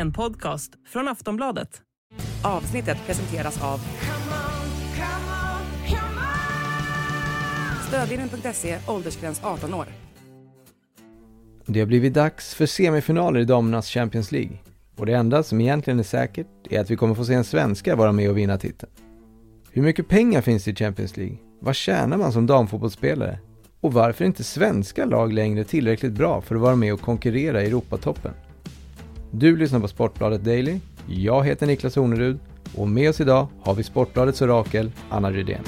En podcast från Aftonbladet. Avsnittet presenteras av Stödlinjen.se, åldersgräns 18 år. Det har blivit dags för semifinaler i damernas Champions League. Och det enda som egentligen är säkert är att vi kommer få se en svenska vara med och vinna titeln. Hur mycket pengar finns det i Champions League? Vad tjänar man som damfotbollsspelare? Och varför är inte svenska lag längre tillräckligt bra för att vara med och konkurrera i Europatoppen? Du lyssnar på Sportbladet Daily. Jag heter Niklas Hornerud och med oss idag har vi Sportbladets orakel, Anna Rydén.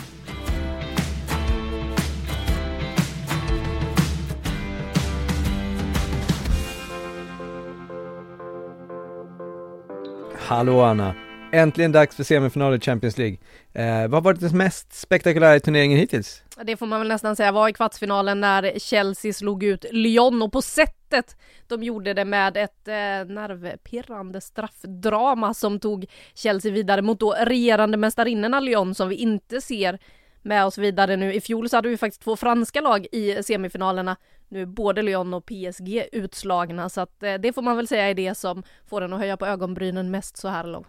Hallå Anna! Äntligen dags för semifinal i Champions League. Eh, vad har varit den mest spektakulära turneringen hittills? Det får man väl nästan säga var i kvartsfinalen när Chelsea slog ut Lyon och på sättet de gjorde det med ett eh, nervpirrande straffdrama som tog Chelsea vidare mot då regerande mästarinnorna Lyon som vi inte ser med oss vidare nu. I fjol så hade vi faktiskt två franska lag i semifinalerna. Nu är både Lyon och PSG utslagna så att eh, det får man väl säga är det som får en att höja på ögonbrynen mest så här långt.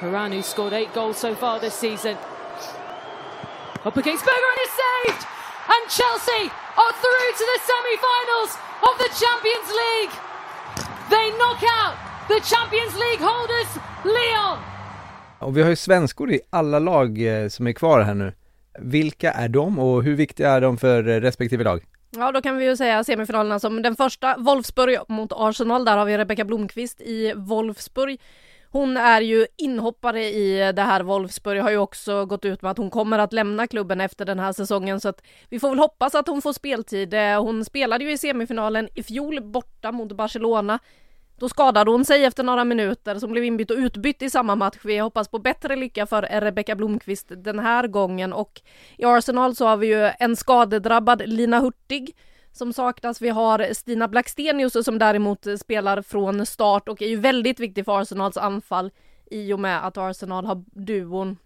Haran, who's scored eight goals so far this season. Up against Berger and is saved! And Chelsea are through to the semi-finals of the Champions League! They knock out the Champions League holders, Lyon! Och vi har ju svenskor i alla lag eh, som är kvar här nu. Vilka är de och hur viktiga är de för eh, respektive lag? Ja, då kan vi ju säga semifinalerna som den första, Wolfsburg mot Arsenal. Där har vi Rebecka Blomqvist i Wolfsburg. Hon är ju inhoppare i det här Wolfsburg, har ju också gått ut med att hon kommer att lämna klubben efter den här säsongen så att vi får väl hoppas att hon får speltid. Eh, hon spelade ju i semifinalen i fjol borta mot Barcelona. Då skadade hon sig efter några minuter som blev inbytt och utbytt i samma match. Vi hoppas på bättre lycka för Rebecka Blomqvist den här gången och i Arsenal så har vi ju en skadedrabbad Lina Hurtig som saknas. Vi har Stina Blackstenius som däremot spelar från start och är ju väldigt viktig för Arsenals anfall i och med att Arsenal har duon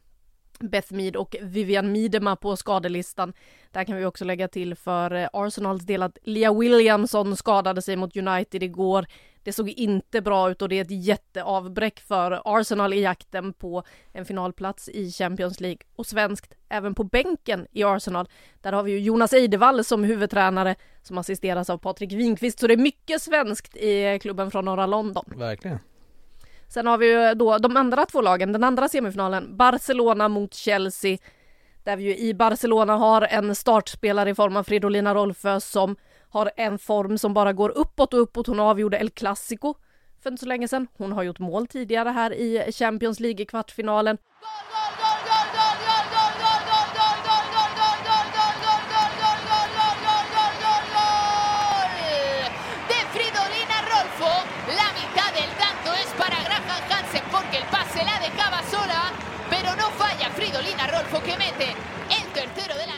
Beth Mead och Vivian Miedema på skadelistan. Där kan vi också lägga till för eh, Arsenals del att Lia Williamson skadade sig mot United igår. Det såg inte bra ut och det är ett jätteavbräck för Arsenal i jakten på en finalplats i Champions League. Och svenskt även på bänken i Arsenal. Där har vi ju Jonas Eidevall som huvudtränare som assisteras av Patrik Winqvist. Så det är mycket svenskt i eh, klubben från norra London. Verkligen. Sen har vi ju då de andra två lagen, den andra semifinalen, Barcelona mot Chelsea. Där vi ju i Barcelona har en startspelare i form av Fridolina Rolfö som har en form som bara går uppåt och uppåt. Hon avgjorde El Clasico för inte så länge sedan. Hon har gjort mål tidigare här i Champions League i kvartsfinalen.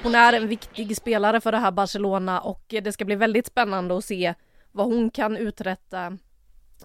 Hon är en viktig spelare för det här Barcelona och det ska bli väldigt spännande att se vad hon kan uträtta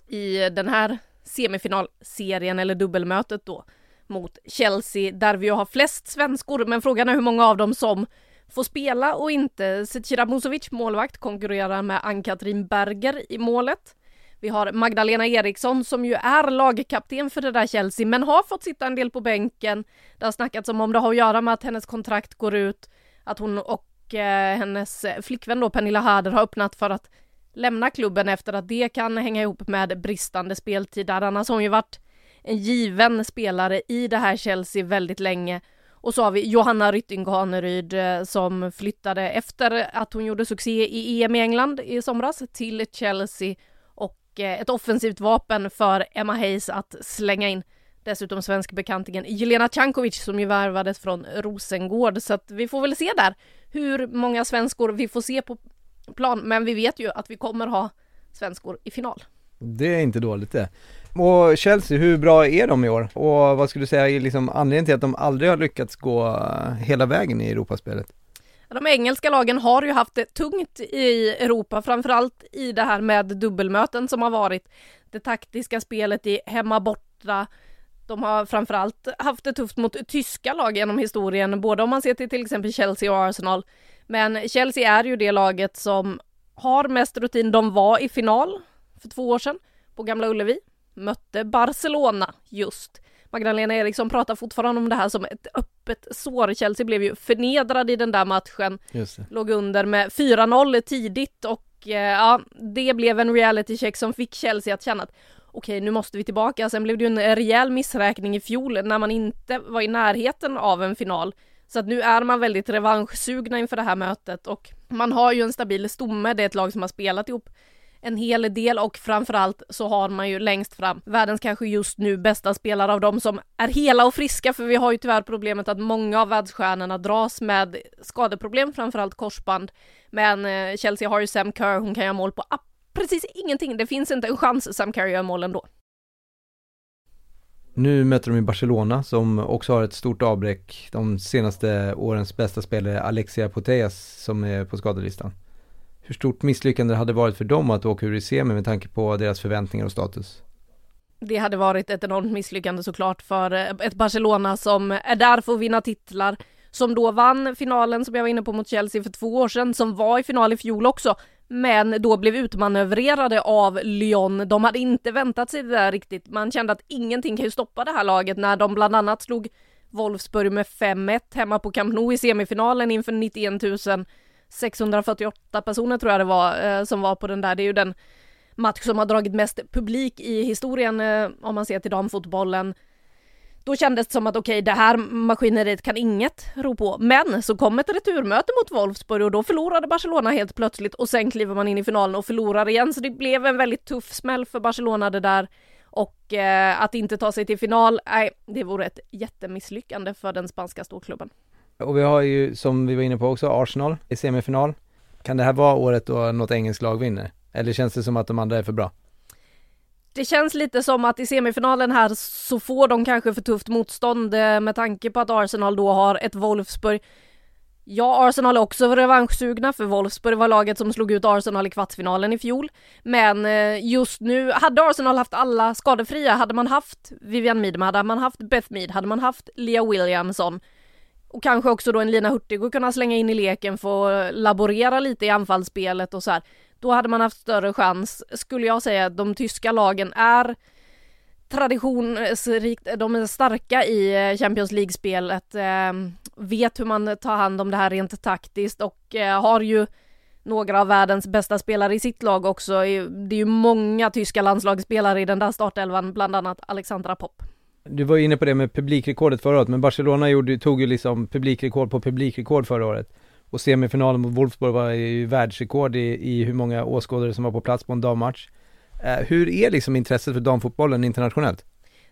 i den här semifinalserien eller dubbelmötet då mot Chelsea där vi ju har flest svenskor men frågan är hur många av dem som får spela och inte. Zecira Musovic, målvakt, konkurrerar med Ann-Katrin Berger i målet. Vi har Magdalena Eriksson som ju är lagkapten för det där Chelsea men har fått sitta en del på bänken. Det har snackats om om det har att göra med att hennes kontrakt går ut, att hon och eh, hennes flickvän då Pernilla Harder har öppnat för att lämna klubben efter att det kan hänga ihop med bristande speltid där. Annars har hon ju varit en given spelare i det här Chelsea väldigt länge. Och så har vi Johanna Rytting Haneryd eh, som flyttade efter att hon gjorde succé i EM i England i somras till Chelsea Eh, ett offensivt vapen för Emma Hayes att slänga in. Dessutom svensk bekantingen Jelena Cankovic som ju värvades från Rosengård så att vi får väl se där hur många svenskor vi får se på plan. Men vi vet ju att vi kommer ha svenskor i final. Det är inte dåligt det. Och Chelsea, hur bra är de i år? Och vad skulle du säga är liksom anledningen till att de aldrig har lyckats gå eh, hela vägen i Europaspelet? De engelska lagen har ju haft det tungt i Europa, framförallt i det här med dubbelmöten som har varit. Det taktiska spelet i hemma borta. De har framförallt haft det tufft mot tyska lag genom historien, både om man ser till till exempel Chelsea och Arsenal. Men Chelsea är ju det laget som har mest rutin. De var i final för två år sedan på Gamla Ullevi mötte Barcelona just. Magdalena Eriksson pratar fortfarande om det här som ett öppet sår. Chelsea blev ju förnedrad i den där matchen. Låg under med 4-0 tidigt och eh, ja, det blev en reality check som fick Chelsea att känna att okej, nu måste vi tillbaka. Sen blev det ju en rejäl missräkning i fjol när man inte var i närheten av en final. Så att nu är man väldigt revanschsugna inför det här mötet och man har ju en stabil stomme. Det är ett lag som har spelat ihop en hel del och framförallt så har man ju längst fram världens kanske just nu bästa spelare av dem som är hela och friska för vi har ju tyvärr problemet att många av världsstjärnorna dras med skadeproblem, framförallt korsband. Men eh, Chelsea har ju Sam Kerr, hon kan göra mål på precis ingenting. Det finns inte en chans Sam Kerr gör mål ändå. Nu möter de ju Barcelona som också har ett stort avbräck. De senaste årens bästa spelare Alexia Putellas som är på skadelistan. Hur stort misslyckande det hade varit för dem att åka ur i semi med tanke på deras förväntningar och status? Det hade varit ett enormt misslyckande såklart för eh, ett Barcelona som är där för att vinna titlar, som då vann finalen som jag var inne på mot Chelsea för två år sedan, som var i final i fjol också, men då blev utmanövrerade av Lyon. De hade inte väntat sig det där riktigt. Man kände att ingenting kan ju stoppa det här laget när de bland annat slog Wolfsburg med 5-1 hemma på Camp Nou i semifinalen inför 91 000. 648 personer tror jag det var eh, som var på den där. Det är ju den match som har dragit mest publik i historien eh, om man ser till damfotbollen. Då kändes det som att okej, okay, det här maskineriet kan inget ro på. Men så kom ett returmöte mot Wolfsburg och då förlorade Barcelona helt plötsligt och sen kliver man in i finalen och förlorar igen. Så det blev en väldigt tuff smäll för Barcelona det där. Och eh, att inte ta sig till final, nej, det vore ett jättemisslyckande för den spanska storklubben. Och vi har ju, som vi var inne på också, Arsenal i semifinal. Kan det här vara året då något engelskt lag vinner? Eller känns det som att de andra är för bra? Det känns lite som att i semifinalen här så får de kanske för tufft motstånd eh, med tanke på att Arsenal då har ett Wolfsburg. Ja, Arsenal är också revanschsugna för Wolfsburg var laget som slog ut Arsenal i kvartsfinalen i fjol. Men eh, just nu, hade Arsenal haft alla skadefria, hade man haft Vivian Miedema, hade man haft Beth Mead, hade man haft Leah Williamson och kanske också då en Lina Hurtig att kunna slänga in i leken, få laborera lite i anfallsspelet och så här då hade man haft större chans. Skulle jag säga de tyska lagen är traditionsrikt, de är starka i eh, Champions League-spelet, eh, vet hur man tar hand om det här rent taktiskt och eh, har ju några av världens bästa spelare i sitt lag också. Det är ju många tyska landslagsspelare i den där startelvan, bland annat Alexandra Popp. Du var inne på det med publikrekordet förra året, men Barcelona gjorde, tog ju liksom publikrekord på publikrekord förra året. Och semifinalen mot Wolfsburg var ju världsrekord i, i hur många åskådare som var på plats på en dammatch. Eh, hur är liksom intresset för damfotbollen internationellt?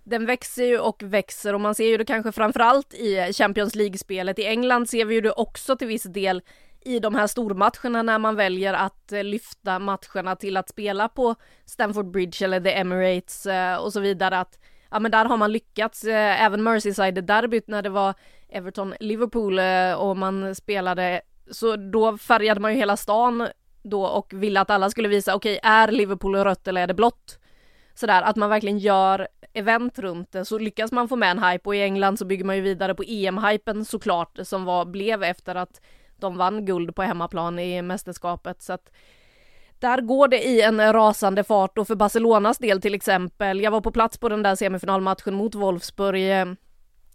Den växer ju och växer och man ser ju det kanske framförallt i Champions League-spelet. I England ser vi ju det också till viss del i de här stormatcherna när man väljer att eh, lyfta matcherna till att spela på Stamford Bridge eller The Emirates eh, och så vidare. Att ja men där har man lyckats, eh, även Merseyside-derbyt när det var Everton-Liverpool eh, och man spelade, så då färgade man ju hela stan då och ville att alla skulle visa, okej, okay, är Liverpool rött eller är det blått? Sådär, att man verkligen gör event runt det, så lyckas man få med en hype och i England så bygger man ju vidare på EM-hypen såklart, som var, blev efter att de vann guld på hemmaplan i mästerskapet, så att där går det i en rasande fart och för Barcelonas del till exempel, jag var på plats på den där semifinalmatchen mot Wolfsburg eh,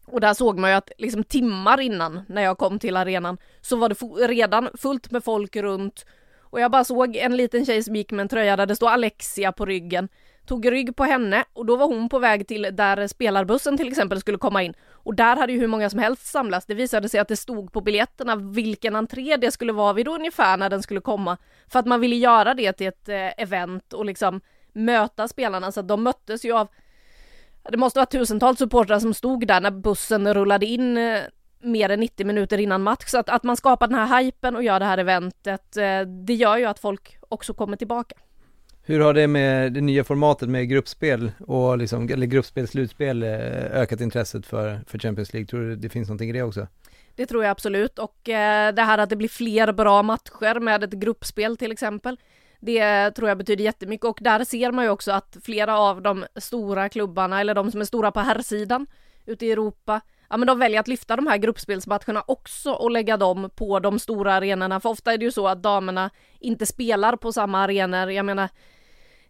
och där såg man ju att liksom timmar innan när jag kom till arenan så var det redan fullt med folk runt och jag bara såg en liten tjej som gick med en tröja där det stod Alexia på ryggen tog rygg på henne och då var hon på väg till där spelarbussen till exempel skulle komma in. Och där hade ju hur många som helst samlats. Det visade sig att det stod på biljetterna vilken entré det skulle vara vid ungefär när den skulle komma. För att man ville göra det till ett eh, event och liksom möta spelarna så att de möttes ju av det måste vara tusentals supportrar som stod där när bussen rullade in eh, mer än 90 minuter innan match. Så att, att man skapar den här hypen och gör det här eventet, eh, det gör ju att folk också kommer tillbaka. Hur har det med det nya formatet med gruppspel och liksom, eller gruppspel, slutspel eh, ökat intresset för, för Champions League? Tror du det finns någonting i det också? Det tror jag absolut och eh, det här att det blir fler bra matcher med ett gruppspel till exempel. Det tror jag betyder jättemycket och där ser man ju också att flera av de stora klubbarna eller de som är stora på herrsidan ute i Europa ja men de väljer att lyfta de här gruppspelsmatcherna också och lägga dem på de stora arenorna för ofta är det ju så att damerna inte spelar på samma arenor. Jag menar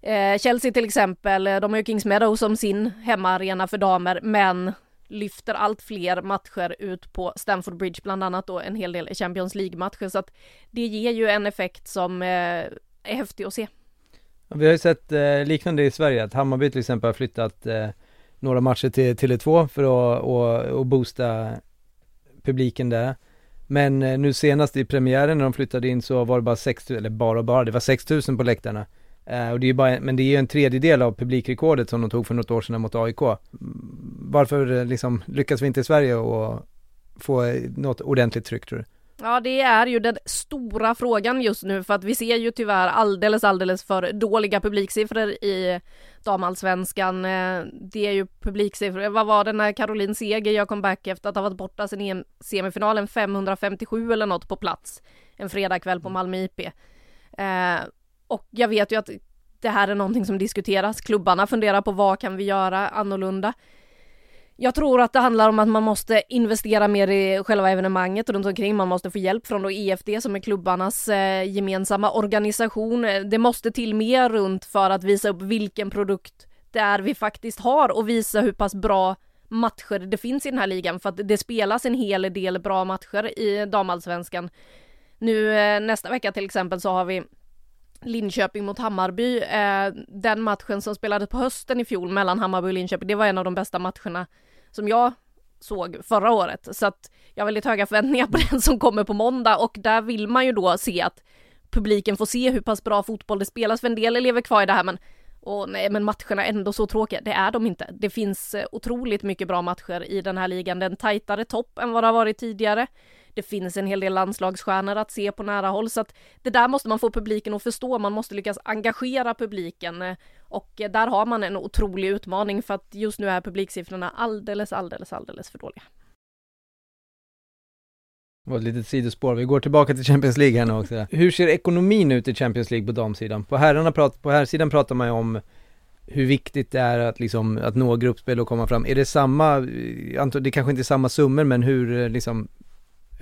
Eh, Chelsea till exempel, eh, de har ju Kings Meadow som sin hemmaarena för damer, men lyfter allt fler matcher ut på Stamford Bridge, bland annat då en hel del Champions League-matcher, så att det ger ju en effekt som eh, är häftig att se. Vi har ju sett eh, liknande i Sverige, att Hammarby till exempel har flyttat eh, några matcher till Tele2 för att och, och boosta publiken där. Men eh, nu senast i premiären när de flyttade in så var det bara 6 eller bara bara, det var 6000 på läktarna. Uh, och det är bara, men det är ju en tredjedel av publikrekordet som de tog för något år sedan mot AIK. Varför eh, liksom lyckas vi inte i Sverige och få något ordentligt tryck tror du? Ja, det är ju den stora frågan just nu för att vi ser ju tyvärr alldeles, alldeles för dåliga publiksiffror i damallsvenskan. Eh, det är ju publiksiffror, vad var det när Caroline Seger gör comeback efter att ha varit borta sen semifinalen 557 eller något på plats en fredagkväll på Malmö IP. Eh, och jag vet ju att det här är någonting som diskuteras. Klubbarna funderar på vad kan vi göra annorlunda. Jag tror att det handlar om att man måste investera mer i själva evenemanget runt omkring. Man måste få hjälp från då EFD som är klubbarnas eh, gemensamma organisation. Det måste till mer runt för att visa upp vilken produkt det är vi faktiskt har och visa hur pass bra matcher det finns i den här ligan för att det spelas en hel del bra matcher i damallsvenskan. Nu eh, nästa vecka till exempel så har vi Linköping mot Hammarby. Eh, den matchen som spelades på hösten i fjol mellan Hammarby och Linköping, det var en av de bästa matcherna som jag såg förra året. Så att jag har väldigt höga förväntningar på den som kommer på måndag och där vill man ju då se att publiken får se hur pass bra fotboll det spelas. För en del lever kvar i det här men och nej, men matcherna är ändå så tråkiga. Det är de inte. Det finns eh, otroligt mycket bra matcher i den här ligan. Den tajtare topp än vad det har varit tidigare. Det finns en hel del landslagsstjärnor att se på nära håll så att det där måste man få publiken att förstå. Man måste lyckas engagera publiken och där har man en otrolig utmaning för att just nu är publiksiffrorna alldeles, alldeles, alldeles för dåliga. Det var ett litet sidospår. Vi går tillbaka till Champions League här nu också. Hur ser ekonomin ut i Champions League på damsidan? På herrarna prat, på herrsidan pratar man ju om hur viktigt det är att liksom, att nå gruppspel och komma fram. Är det samma, eh, det kanske inte är samma summor, men hur eh, liksom,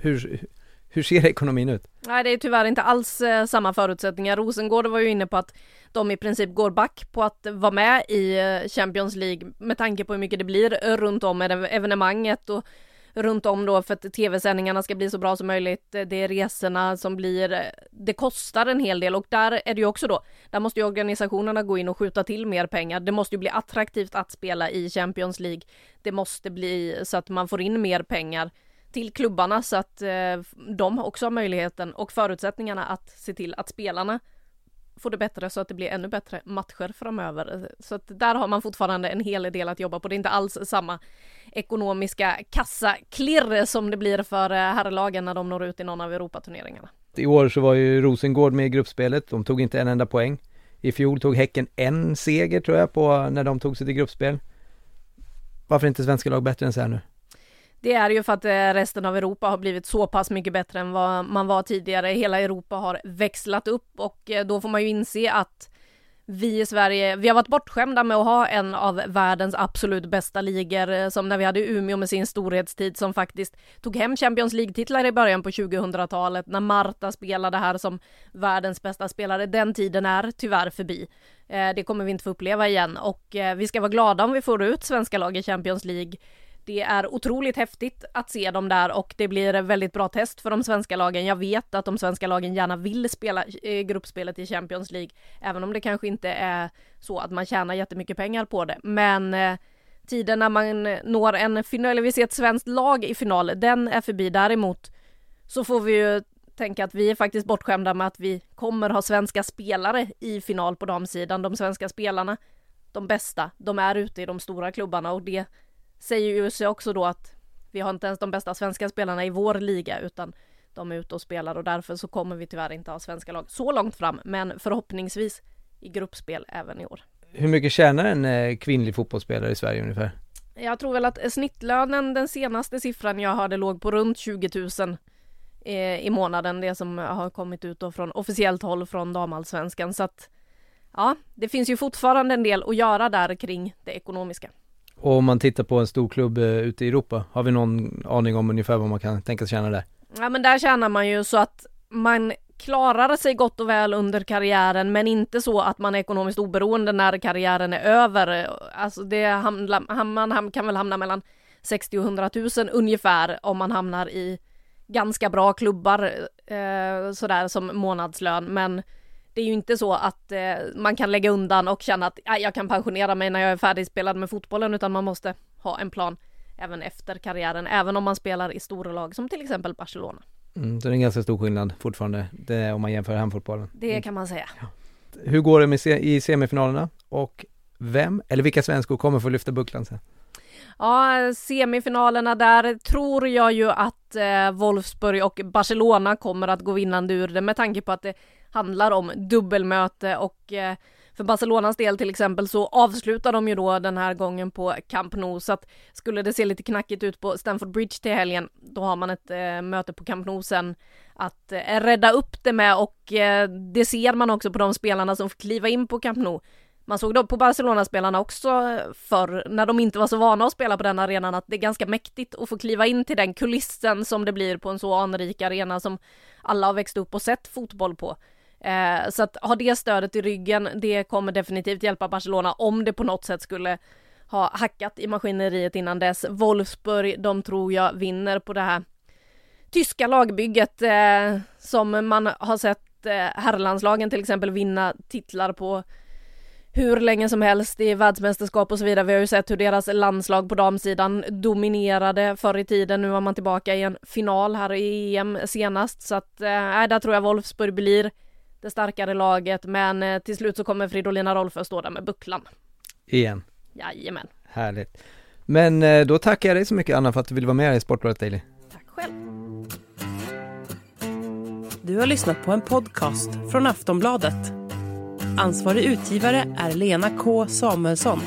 hur, hur ser ekonomin ut? Nej, det är tyvärr inte alls eh, samma förutsättningar. Rosengård var ju inne på att de i princip går back på att vara med i eh, Champions League med tanke på hur mycket det blir eh, runt om evenemanget och runt om då för att tv-sändningarna ska bli så bra som möjligt. Eh, det är resorna som blir, eh, det kostar en hel del och där är det ju också då, där måste ju organisationerna gå in och skjuta till mer pengar. Det måste ju bli attraktivt att spela i Champions League. Det måste bli så att man får in mer pengar till klubbarna så att eh, de också har möjligheten och förutsättningarna att se till att spelarna får det bättre så att det blir ännu bättre matcher framöver. Så att där har man fortfarande en hel del att jobba på. Det är inte alls samma ekonomiska kassaklirr som det blir för eh, herrlagen när de når ut i någon av Europaturneringarna. I år så var ju Rosengård med i gruppspelet. De tog inte en enda poäng. I fjol tog Häcken en seger tror jag på när de tog sig till gruppspel. Varför är inte svenska lag bättre än så här nu? Det är ju för att eh, resten av Europa har blivit så pass mycket bättre än vad man var tidigare. Hela Europa har växlat upp och eh, då får man ju inse att vi i Sverige, vi har varit bortskämda med att ha en av världens absolut bästa ligor eh, som när vi hade Umeå med sin storhetstid som faktiskt tog hem Champions League-titlar i början på 2000-talet när Marta spelade här som världens bästa spelare. Den tiden är tyvärr förbi. Det kommer vi inte få uppleva igen och vi ska vara glada om vi får ut svenska lag i Champions League det är otroligt häftigt att se dem där och det blir väldigt bra test för de svenska lagen. Jag vet att de svenska lagen gärna vill spela eh, gruppspelet i Champions League, även om det kanske inte är så att man tjänar jättemycket pengar på det. Men eh, tiden när man når en final, eller vi ser ett svenskt lag i final, den är förbi. Däremot så får vi ju tänka att vi är faktiskt bortskämda med att vi kommer ha svenska spelare i final på damsidan. De svenska spelarna, de bästa, de är ute i de stora klubbarna och det säger ju också då att vi har inte ens de bästa svenska spelarna i vår liga utan de är ute och spelar och därför så kommer vi tyvärr inte ha svenska lag så långt fram men förhoppningsvis i gruppspel även i år. Hur mycket tjänar en eh, kvinnlig fotbollsspelare i Sverige ungefär? Jag tror väl att snittlönen, den senaste siffran jag hörde låg på runt 20 000 eh, i månaden, det som har kommit ut då från officiellt håll från damallsvenskan så att ja, det finns ju fortfarande en del att göra där kring det ekonomiska. Och om man tittar på en stor klubb eh, ute i Europa, har vi någon aning om ungefär vad man kan tänka sig tjäna där? Ja men där tjänar man ju så att man klarar sig gott och väl under karriären men inte så att man är ekonomiskt oberoende när karriären är över. Alltså det hamnar, man kan väl hamna mellan 60 och 100 000 ungefär om man hamnar i ganska bra klubbar eh, sådär som månadslön men det är ju inte så att eh, man kan lägga undan och känna att ah, jag kan pensionera mig när jag är färdigspelad med fotbollen utan man måste ha en plan även efter karriären, även om man spelar i stora lag som till exempel Barcelona. Mm, så det är en ganska stor skillnad fortfarande, det, om man jämför hemfotbollen. Det kan man säga. Ja. Hur går det med se i semifinalerna och vem, eller vilka svenskor kommer få lyfta bucklan sen? Ja, semifinalerna där tror jag ju att eh, Wolfsburg och Barcelona kommer att gå vinnande ur det med tanke på att det handlar om dubbelmöte och eh, för Barcelonas del till exempel så avslutar de ju då den här gången på Camp Nou så att skulle det se lite knackigt ut på Stamford Bridge till helgen då har man ett eh, möte på Camp Nou sen att eh, rädda upp det med och eh, det ser man också på de spelarna som får kliva in på Camp Nou. Man såg då på Barcelona-spelarna också eh, förr när de inte var så vana att spela på den arenan att det är ganska mäktigt att få kliva in till den kulissen som det blir på en så anrik arena som alla har växt upp och sett fotboll på. Eh, så att ha det stödet i ryggen, det kommer definitivt hjälpa Barcelona om det på något sätt skulle ha hackat i maskineriet innan dess. Wolfsburg, de tror jag vinner på det här tyska lagbygget eh, som man har sett eh, herrlandslagen till exempel vinna titlar på hur länge som helst i världsmästerskap och så vidare. Vi har ju sett hur deras landslag på damsidan dominerade förr i tiden. Nu var man tillbaka i en final här i EM senast så att eh, där tror jag Wolfsburg blir det starkare laget, men eh, till slut så kommer Fridolina Rolfö stå där med bucklan. Igen? Jajamän. Härligt. Men eh, då tackar jag dig så mycket Anna för att du ville vara med i Sportbladet Daily. Tack själv. Du har lyssnat på en podcast från Aftonbladet. Ansvarig utgivare är Lena K Samuelsson.